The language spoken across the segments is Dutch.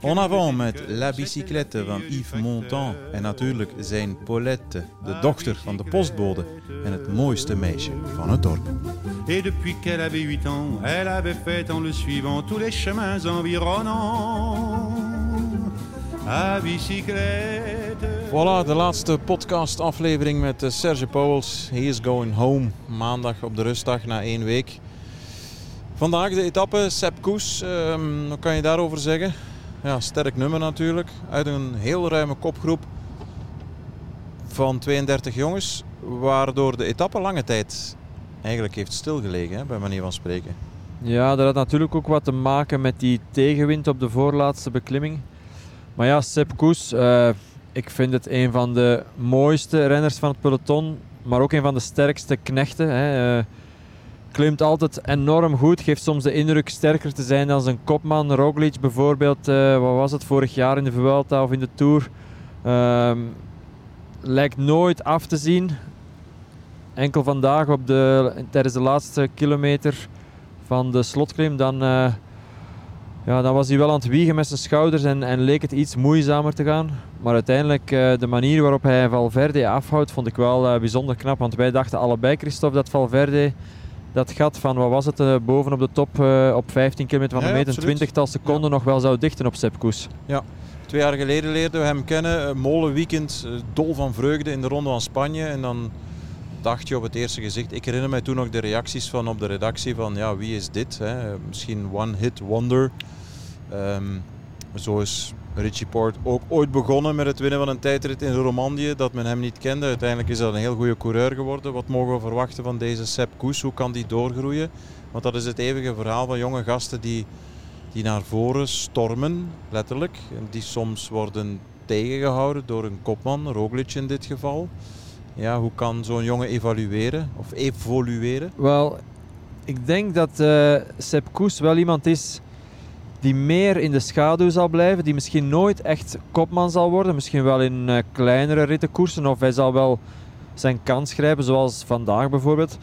En avant met La Bicyclette van Yves Montand en natuurlijk zijn Paulette, de dochter van de postbode en het mooiste meisje van het dorp. Et depuis qu'elle avait 8 ans, elle avait fait en le suivant tous les chemins environnants. À bicyclette. Voilà, de laatste podcastaflevering met eh, Serge Pauwels. He is going home. Maandag op de rustdag na één week. Vandaag de etappe, Sepp Koes. Ehm, wat kan je daarover zeggen? Ja, sterk nummer natuurlijk. Uit een heel ruime kopgroep van 32 jongens. Waardoor de etappe lange tijd eigenlijk heeft stilgelegen, hè, bij manier van spreken. Ja, dat had natuurlijk ook wat te maken met die tegenwind op de voorlaatste beklimming. Maar ja, Sepp Koes, eh, ik vind het een van de mooiste renners van het peloton, maar ook een van de sterkste knechten. Hè. Eh, klimt altijd enorm goed, geeft soms de indruk sterker te zijn dan zijn kopman. Roglic bijvoorbeeld, eh, wat was het, vorig jaar in de Vuelta of in de Tour. Ehm, lijkt nooit af te zien. Enkel vandaag op de, tijdens de laatste kilometer van de slotklim, dan, eh, ja, dan was hij wel aan het wiegen met zijn schouders en, en leek het iets moeizamer te gaan. Maar uiteindelijk, eh, de manier waarop hij Valverde afhoudt, vond ik wel bijzonder knap. Want wij dachten allebei, Christophe, dat Valverde dat gat van, wat was het, eh, boven op de top eh, op 15 kilometer van Ja, de meet, een twintigtal seconden nog wel zou dichten op Sepp Koes. Twee jaar geleden leerden we hem kennen. Een molenweekend, eh, dol van vreugde in de Ronde van Spanje. En dan dacht je op het eerste gezicht... Ik herinner mij toen nog de reacties van op de redactie van... Ja, wie is dit? Hè? Misschien one hit wonder. Ehm, zo is Richie Port ook ooit begonnen met het winnen van een tijdrit in Romandie. Dat men hem niet kende. Uiteindelijk is dat een heel goede coureur geworden. Wat mogen we verwachten van deze Sepp Koes? Hoe kan die doorgroeien? Want dat is het eeuwige verhaal van jonge gasten die die naar voren stormen, letterlijk. En die soms worden tegengehouden door een kopman, Roglic in dit geval. Ja, hoe kan zo'n jongen evalueren of evolueren? Wel, ik denk dat eh Sepp Koes wel iemand is die meer in de schaduw zal blijven. Die misschien nooit echt kopman zal worden. Misschien wel in eh, kleinere rittenkoersen. Of hij zal wel zijn kans grijpen, zoals vandaag bijvoorbeeld.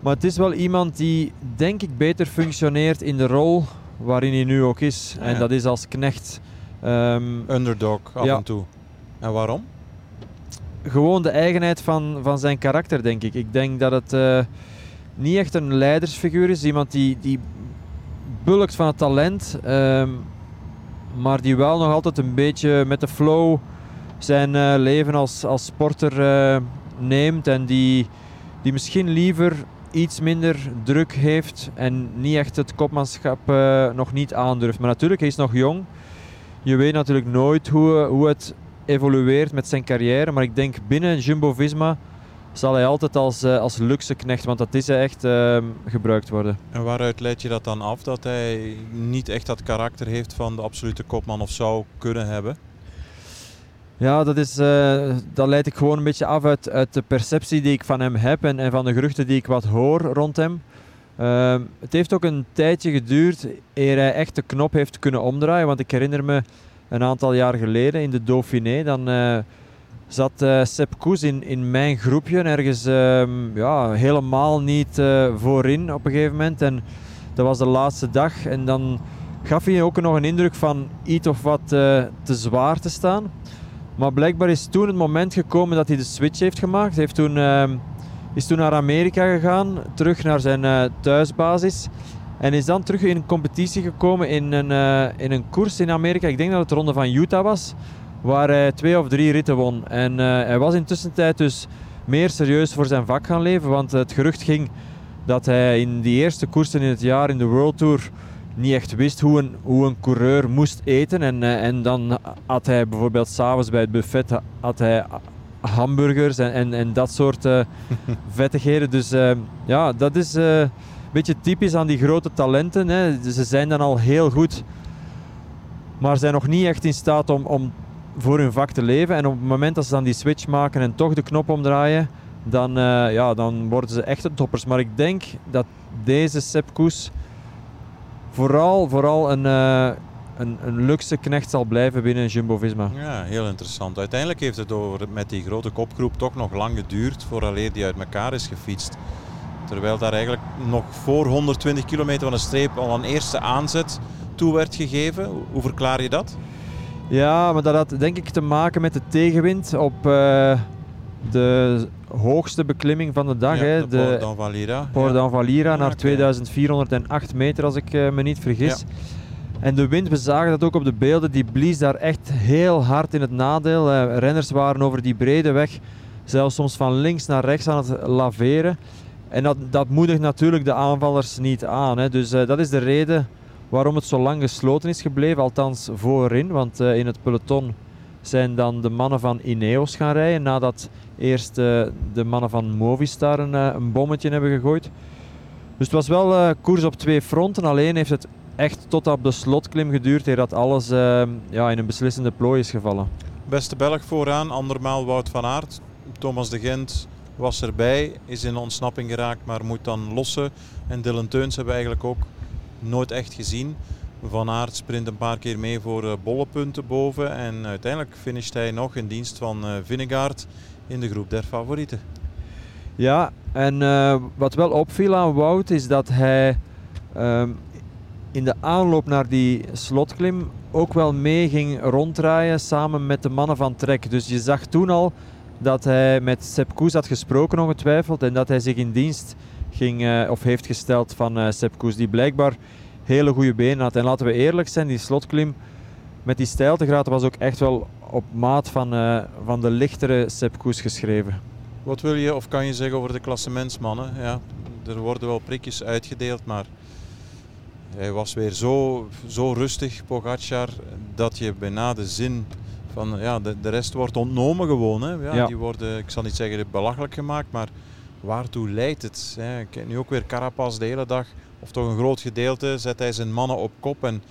Maar het is wel iemand die, denk ik, beter functioneert in de rol waarin hij nu ook is. Ja, En dat is als knecht. Ehm, Underdog af Ja. en toe. En waarom? gewoon de eigenheid van, van zijn karakter, denk ik. Ik denk dat het eh, niet echt een leidersfiguur is. Iemand die, die bulkt van het talent, ehm, maar die wel nog altijd een beetje met de flow zijn eh, leven als, als sporter eh, neemt. En die, die misschien liever iets minder druk heeft en niet echt het kopmanschap eh, nog niet aandurft. Maar natuurlijk, hij is nog jong. Je weet natuurlijk nooit hoe, hoe het evolueert met zijn carrière. Maar ik denk binnen Jumbo-Visma zal hij altijd als, eh, als luxe knecht, want dat is hij echt, ehm, gebruikt worden. En waaruit leid je dat dan af dat hij niet echt dat karakter heeft van de absolute kopman of zou kunnen hebben? Ja, dat, is, eh, dat leid ik gewoon een beetje af uit, uit de perceptie die ik van hem heb en, en van de geruchten die ik wat hoor rond hem. Ehm, het heeft ook een tijdje geduurd eer hij echt de knop heeft kunnen omdraaien. Want ik herinner me een aantal jaar geleden in de Dauphiné, dan eh, zat eh Sepp Koes in, in mijn groepje ergens ehm, ja, helemaal niet eh, voorin op een gegeven moment. En dat was de laatste dag en dan gaf hij ook nog een indruk van iets of wat eh, te zwaar te staan. Maar blijkbaar is toen het moment gekomen dat hij de switch heeft gemaakt. Hij heeft toen, ehm, is toen naar Amerika gegaan, terug naar zijn thuisbasis. En is dan terug in een competitie gekomen in een, in een koers in Amerika. Ik denk dat het de ronde van Utah was. Waar hij twee of drie ritten won. En eh, hij was intussen tijd dus meer serieus voor zijn vak gaan leven. Want het gerucht ging dat hij in die eerste koersen in het jaar in de World Tour niet echt wist hoe een, hoe een coureur moest eten. En, eh, en dan had hij bijvoorbeeld s'avonds bij het buffet had hij hamburgers en, en, en dat soort uh, vettigheden. Dus ja, dat is een beetje typisch aan die grote talenten. Hè. Ze zijn dan al heel goed, maar zijn nog niet echt in staat om, om voor hun vak te leven. En op het moment dat ze dan die switch maken en toch de knop omdraaien, dan, ja, dan worden ze echte toppers. Maar ik denk dat deze Sepp Koes vooral, vooral een, uh, een, een luxe knecht zal blijven binnen Jumbo-Visma. Ja, heel interessant. Uiteindelijk heeft het over, met die grote kopgroep toch nog lang geduurd vooraleer die uit elkaar is gefietst. Terwijl daar eigenlijk nog voor 120 kilometer van de streep al een eerste aanzet toe werd gegeven. Hoe verklaar je dat? Ja, maar dat had denk ik te maken met de tegenwind op uh, de hoogste beklimming van de dag. Ja, hè, de Port d'Anvalira. Port d'Anvalira Ja, naar oké. 2408 meter, als ik eh, me niet vergis. En de wind, we zagen dat ook op de beelden, die blies daar echt heel hard in het nadeel. Eh, renners waren over die brede weg zelfs soms van links naar rechts aan het laveren. En dat, dat moedigt natuurlijk de aanvallers niet aan. Hè. Dus eh, dat is de reden waarom het zo lang gesloten is gebleven, althans voorin. Want eh, in het peloton zijn dan de mannen van Ineos gaan rijden nadat eerst eh, de mannen van Movistar een, eh, een bommetje hebben gegooid. Dus het was wel koers op twee fronten, alleen heeft het echt tot op de slotklim geduurd eer dat alles eh, ja, in een beslissende plooi is gevallen. Beste Belg vooraan, andermaal Wout van Aert. Thomas de Gent was erbij, is in ontsnapping geraakt, maar moet dan lossen. En Dylan Teuns hebben eigenlijk ook nooit echt gezien. Van Aert sprint een paar keer mee voor eh, bollepunten boven. En uiteindelijk finisht hij nog in dienst van eh Vingegaard in de groep der favorieten. Ja, en eh, wat wel opviel aan Wout is dat hij ehm, in de aanloop naar die slotklim ook wel mee ging ronddraaien samen met de mannen van Trek. Dus je zag toen al dat hij met Sepp Koes had gesproken ongetwijfeld en dat hij zich in dienst ging, eh, of heeft gesteld van eh Sepp Koes, die blijkbaar hele goede benen had. En laten we eerlijk zijn, die slotklim met die stijltegraad was ook echt wel op maat van, eh, van de lichtere Sepp Koes geschreven. Wat wil je of kan je zeggen over de klassementsmannen? Ja, er worden wel prikjes uitgedeeld, maar hij was weer zo, zo rustig, Pogacar, dat je bijna de zin van ja, de, de rest wordt ontnomen gewoon. Hè. Ja, Ja. Die worden, ik zal niet zeggen belachelijk gemaakt, maar waartoe leidt het? Hè? Ik nu ook weer Carapaz de hele dag, of toch een groot gedeelte, zet hij zijn mannen op kop en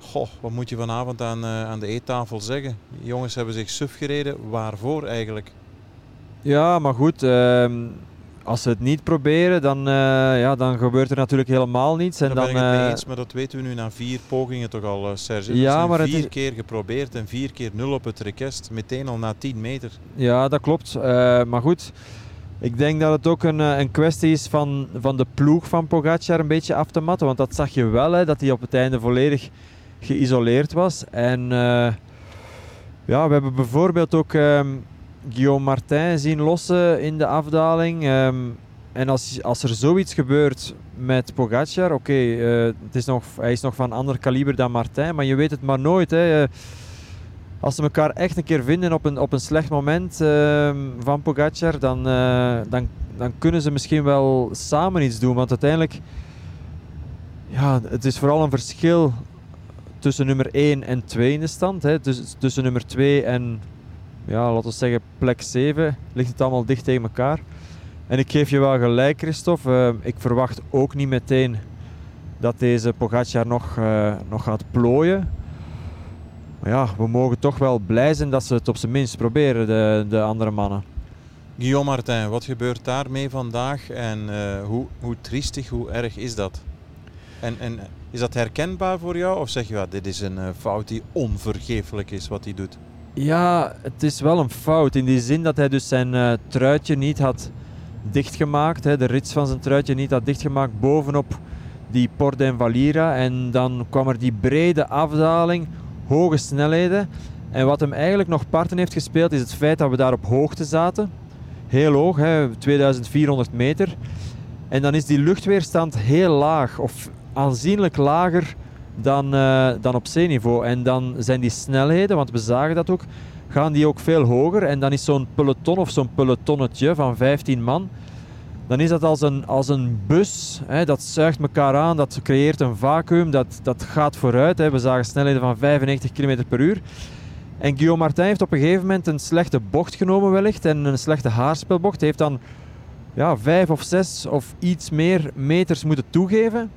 goh, wat moet je vanavond aan, eh, aan de eettafel zeggen? Die jongens hebben zich suf gereden, waarvoor eigenlijk? Ja, maar goed, ehm, als ze het niet proberen, dan, eh, ja, dan gebeurt er natuurlijk helemaal niets. En dan, ben ik het mee eh, eens, maar dat weten we nu na vier pogingen toch al, Serge. Ja, maar het vier is- keer geprobeerd en vier keer nul op het request. Meteen al na 10 meter. Ja, dat klopt. Maar goed, ik denk dat het ook een, eh, een kwestie is van, van de ploeg van Pogacar een beetje af te matten. Want dat zag je wel, hè, dat hij op het einde volledig geïsoleerd was. En eh, ja, we hebben bijvoorbeeld ook ehm, Guillaume Martin zien lossen in de afdaling. Ehm, en als, als er zoiets gebeurt met Pogacar, oké, eh, het is nog, hij is nog van ander kaliber dan Martin, maar je weet het maar nooit. Hè. Eh, als ze elkaar echt een keer vinden op een, op een slecht moment ehm, van Pogacar, dan, eh, dan, dan kunnen ze misschien wel samen iets doen. Want uiteindelijk, ja, het is vooral een verschil tussen nummer 1 en 2 in de stand. Hè. Dus, tussen nummer 2 en, ja, laten we zeggen, plek 7 ligt het allemaal dicht tegen elkaar. En ik geef je wel gelijk, Christophe. Eh, ik verwacht ook niet meteen dat deze Pogacar nog, eh, nog gaat plooien. Maar ja, we mogen toch wel blij zijn dat ze het op zijn minst proberen, de, de andere mannen. Guillaume Martin, wat gebeurt daarmee vandaag en eh, hoe, hoe triestig, hoe erg is dat? En, en is dat herkenbaar voor jou of zeg je, ja, dit is een eh, fout die onvergeeflijk is wat hij doet? Ja, het is wel een fout in die zin dat hij dus zijn eh, truitje niet had dichtgemaakt. Hè, de rits van zijn truitje niet had dichtgemaakt bovenop die Port d'Invalira. En dan kwam er die brede afdaling, hoge snelheden. En wat hem eigenlijk nog parten heeft gespeeld is het feit dat we daar op hoogte zaten. Heel hoog, hè, 2400 meter. En dan is die luchtweerstand heel laag of aanzienlijk lager dan, eh, dan op zeeniveau. En dan zijn die snelheden, want we zagen dat ook, gaan die ook veel hoger. En dan is zo'n peloton of zo'n pelotonnetje van 15 man, dan is dat als een, als een bus. Hè, dat zuigt elkaar aan, dat creëert een vacuüm, dat, dat gaat vooruit. Hè. We zagen snelheden van 95 km per uur. En Guillaume Martin heeft op een gegeven moment een slechte bocht genomen wellicht en een slechte haarspelbocht. Hij heeft dan ja, vijf of zes of iets meer meters moeten toegeven.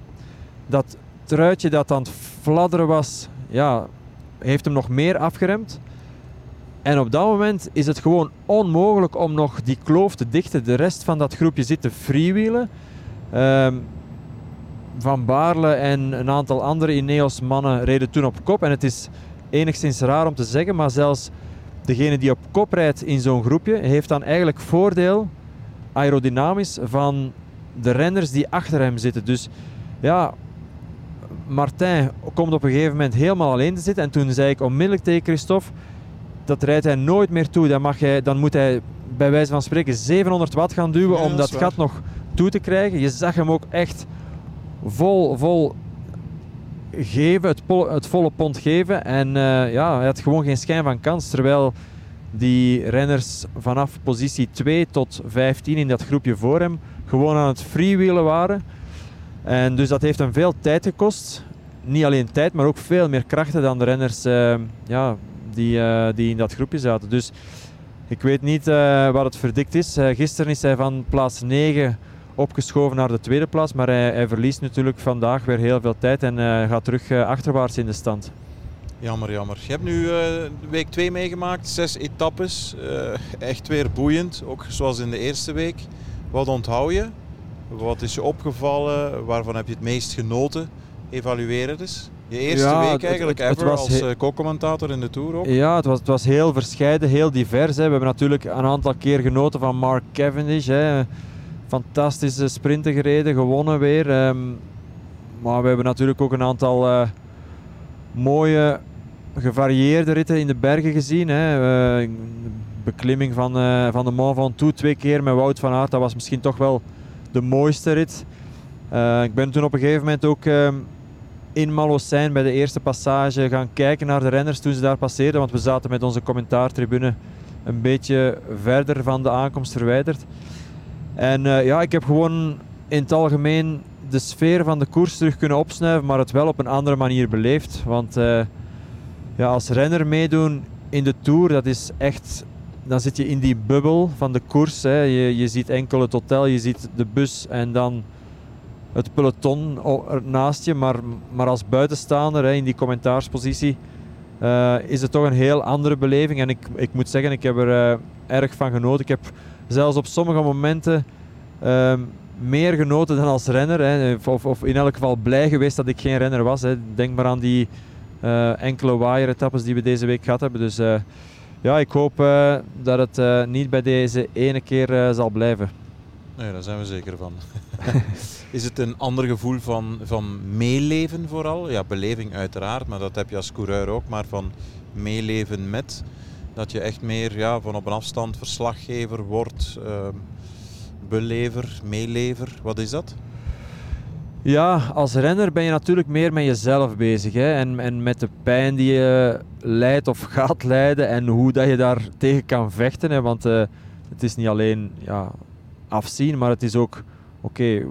Dat truitje dat aan het fladderen was, ja, heeft hem nog meer afgeremd. En op dat moment is het gewoon onmogelijk om nog die kloof te dichten. De rest van dat groepje zit te freewheelen. Um, van Baarle en een aantal andere Ineos mannen reden toen op kop. En het is enigszins raar om te zeggen, maar zelfs degene die op kop rijdt in zo'n groepje, heeft dan eigenlijk voordeel aerodynamisch van de renners die achter hem zitten. Dus ja, Martin komt op een gegeven moment helemaal alleen te zitten. En toen zei ik onmiddellijk tegen Christophe, dat rijdt hij nooit meer toe. Dan, mag hij, dan moet hij bij wijze van spreken 700 watt gaan duwen om dat, gat nog toe te krijgen. Je zag hem ook echt vol, vol geven, het, het volle pond geven. En uh, ja, hij had gewoon geen schijn van kans. Terwijl die renners vanaf positie 2 tot 15 in dat groepje voor hem gewoon aan het freewheelen waren. En dus dat heeft hem veel tijd gekost. Niet alleen tijd, maar ook veel meer krachten dan de renners uh, ja, die, uh, die in dat groepje zaten. Dus ik weet niet uh, wat het verdikt is. gisteren is hij van plaats 9 opgeschoven naar de tweede plaats. Maar hij, hij verliest natuurlijk vandaag weer heel veel tijd en gaat terug achterwaarts in de stand. Jammer, jammer. Je hebt nu week 2 meegemaakt, zes etappes. echt weer boeiend, ook zoals in de eerste week. Wat onthoud je? Wat is je opgevallen? Waarvan heb je het meest genoten? Evalueer het eens. Je eerste week eigenlijk het, het, ever als uh, co-commentator in de Tour ook? Ja, het was, het was heel verscheiden, heel divers. Hè. We hebben natuurlijk een aantal keer genoten van Mark Cavendish. Hè fantastische sprinten gereden, gewonnen weer. Ehm, maar we hebben natuurlijk ook een aantal uh, mooie gevarieerde ritten in de bergen gezien. Hè. Uh, beklimming van, uh, van de Mont Ventoux twee keer met Wout van Aert, dat was misschien toch wel de mooiste rit. ik ben toen op een gegeven moment ook ehm, in Malocijn bij de eerste passage gaan kijken naar de renners toen ze daar passeerden. Want we zaten met onze commentaartribune een beetje verder van de aankomst verwijderd. En uh, ja, ik heb gewoon in het algemeen de sfeer van de koers terug kunnen opsnuiven, maar het wel op een andere manier beleefd. Want uh, ja, als renner meedoen in de Tour, dat is echt... Dan zit je in die bubbel van de koers. Hè. Je, je ziet enkel het hotel, je ziet de bus en dan het peloton naast je. Maar, maar als buitenstaander hè, in die commentaarspositie uh, is het toch een heel andere beleving. En ik, ik moet zeggen, ik heb er uh, erg van genoten. Ik heb zelfs op sommige momenten uh, meer genoten dan als renner. Hè. Of, of, in elk geval blij geweest dat ik geen renner was. Hè. Denk maar aan die uh, enkele wire-etappes die we deze week gehad hebben. Dus ja, ik hoop dat het niet bij deze ene keer zal blijven. Nee, daar zijn we zeker van. is het een ander gevoel van, van meeleven vooral? Ja, beleving uiteraard, maar dat heb je als coureur ook. Maar van meeleven met dat je echt meer ja, van op een afstand verslaggever wordt, uh, belever, meelever. Wat is dat? Ja, als renner ben je natuurlijk meer met jezelf bezig. Hè? En, en met de pijn die je leidt of gaat leiden en hoe dat je daar tegen kan vechten. Hè? Want uh, het is niet alleen ja, afzien, maar het is ook, oké,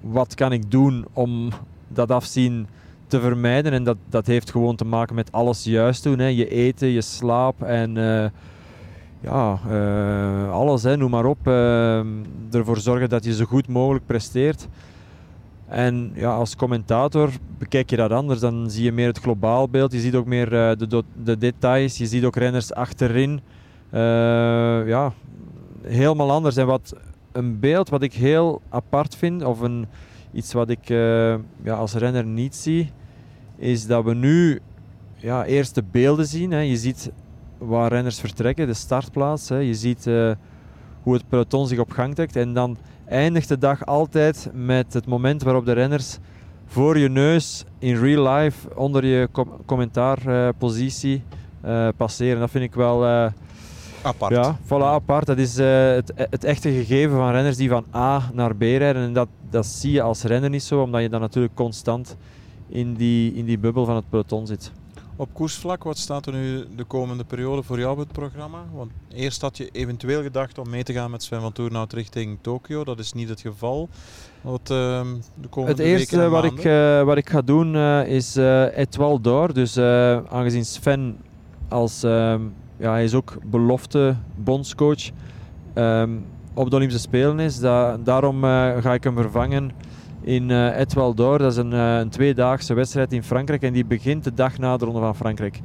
wat kan ik doen om dat afzien te vermijden. En dat, dat heeft gewoon te maken met alles juist doen. Hè. Je eten, je slaap en uh, ja, uh, alles, hè, noem maar op. Uh, ervoor zorgen dat je zo goed mogelijk presteert. En ja, als commentator bekijk je dat anders. Dan zie je meer het globaal beeld. Je ziet ook meer de, de details. Je ziet ook renners achterin. ja, helemaal anders. En wat een beeld wat ik heel apart vind, of een, iets wat ik ja, als renner niet zie, is dat we nu ja, eerst de beelden zien. Hè. Je ziet waar renners vertrekken, de startplaats. Hè. Je ziet uh, hoe het peloton zich op gang trekt. En dan eindigt de dag altijd met het moment waarop de renners voor je neus in real life onder je com commentaarpositie uh, passeren. Dat vind ik wel... Apart. Ja, voilà, apart. Dat is het, het, echte gegeven van renners die van A naar B rijden. En dat, dat zie je als renner niet zo, omdat je dan natuurlijk constant in die, in die bubbel van het peloton zit. Op koersvlak, wat staat er nu de komende periode voor jou op het programma? Want eerst had je eventueel gedacht om mee te gaan met Sven van Toernout richting Tokio. Dat is niet het geval. Wat, uh, de komende het eerste wat ik, uh, wat ik ga doen uh, is uh, Etoile d'Or. Dus aangezien Sven als, ehm, ja, hij is ook belofte bondscoach um, op de Olympische Spelen is. Da daarom ga ik hem vervangen in uh, d'Or. Dat is een, uh, een tweedaagse wedstrijd in Frankrijk en die begint de dag na de Ronde van Frankrijk.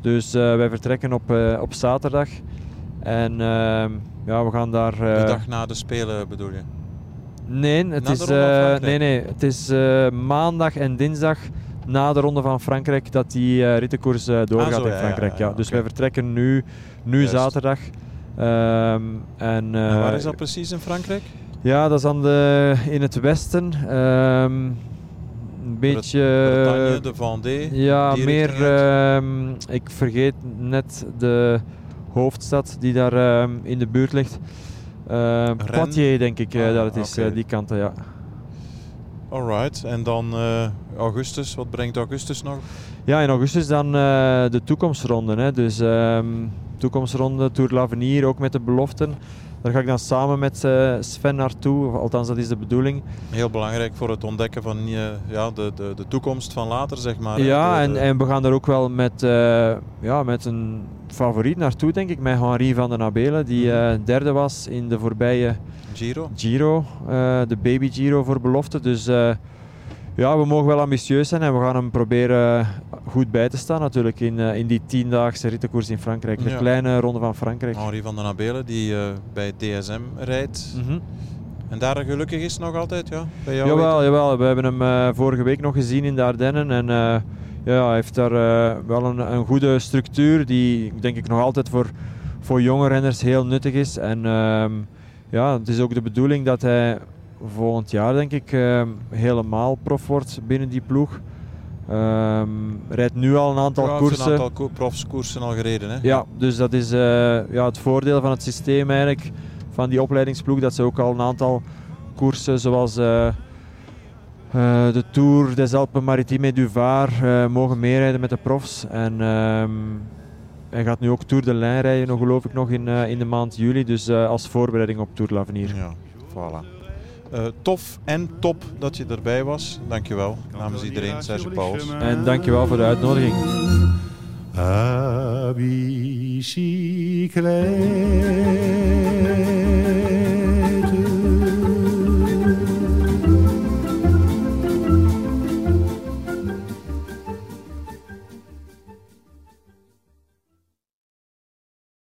Dus wij vertrekken op, op zaterdag. En ehm, ja, we gaan daar... de dag na de Spelen bedoel je? Nee, het is, nee, nee, het is maandag en dinsdag na de Ronde van Frankrijk dat die rittenkoers doorgaat ah, zo, in Frankrijk. Ja, ja, ja. Dus okay. wij vertrekken nu, nu zaterdag. Um, en, en waar is dat precies in Frankrijk? Ja, dat is aan de, in het westen. Um, een beetje. Bretagne, de Vendée. Ja, meer. Um, ik vergeet net de hoofdstad die daar um, in de buurt ligt. Uh, Poitiers, denk ik ah, dat het is, okay. uh, die kant, ja. Alright, en dan uh, augustus, wat brengt augustus nog? Ja, in augustus dan de toekomstronde. Hè. Dus toekomstronde, Tour l'Avenir, ook met de beloften. Daar ga ik dan samen met uh, Sven naartoe, althans dat is de bedoeling. Heel belangrijk voor het ontdekken van uh, ja, de, de, de toekomst van later, zeg maar. Ja, en, en we gaan er ook wel met, ja, met een favoriet naartoe, denk ik, met Henri van den Abelen, die mhm. derde was in de voorbije Giro, Giro de baby Giro voor belofte. Dus ja, we mogen wel ambitieus zijn en we gaan hem proberen goed bij te staan natuurlijk in, uh, in die tiendaagse rittenkoers in Frankrijk. De kleine ronde van Frankrijk. Henri van den Abelen die uh, bij DSM rijdt. Mm -hmm. En daar gelukkig is nog altijd, ja? Bij jou jawel, jawel, we hebben hem uh, vorige week nog gezien in de Ardennen. En ja, hij heeft daar wel een, een, goede structuur die denk ik nog altijd voor, voor jonge renners heel nuttig is. En ehm, ja, het is ook de bedoeling dat hij volgend jaar denk ik uh, helemaal prof wordt binnen die ploeg. Um, rijdt nu al een aantal ja, koersen. een aantal profskoersen al gereden. Hè? Ja, dus dat is uh, ja, het voordeel van het systeem eigenlijk, van die opleidingsploeg, dat ze ook al een aantal koersen zoals uh, de Tour des Alpes Maritimes du Var mogen meerijden met de profs. En um, hij gaat nu ook Tour de Lijn rijden, nog, geloof ik, nog in, in de maand juli. Dus als voorbereiding op Tour l'Avenir. Ja, voilà. Uh, tof en top dat je erbij was. Dankjewel namens iedereen, Serge Pauwels. En dankjewel voor de uitnodiging.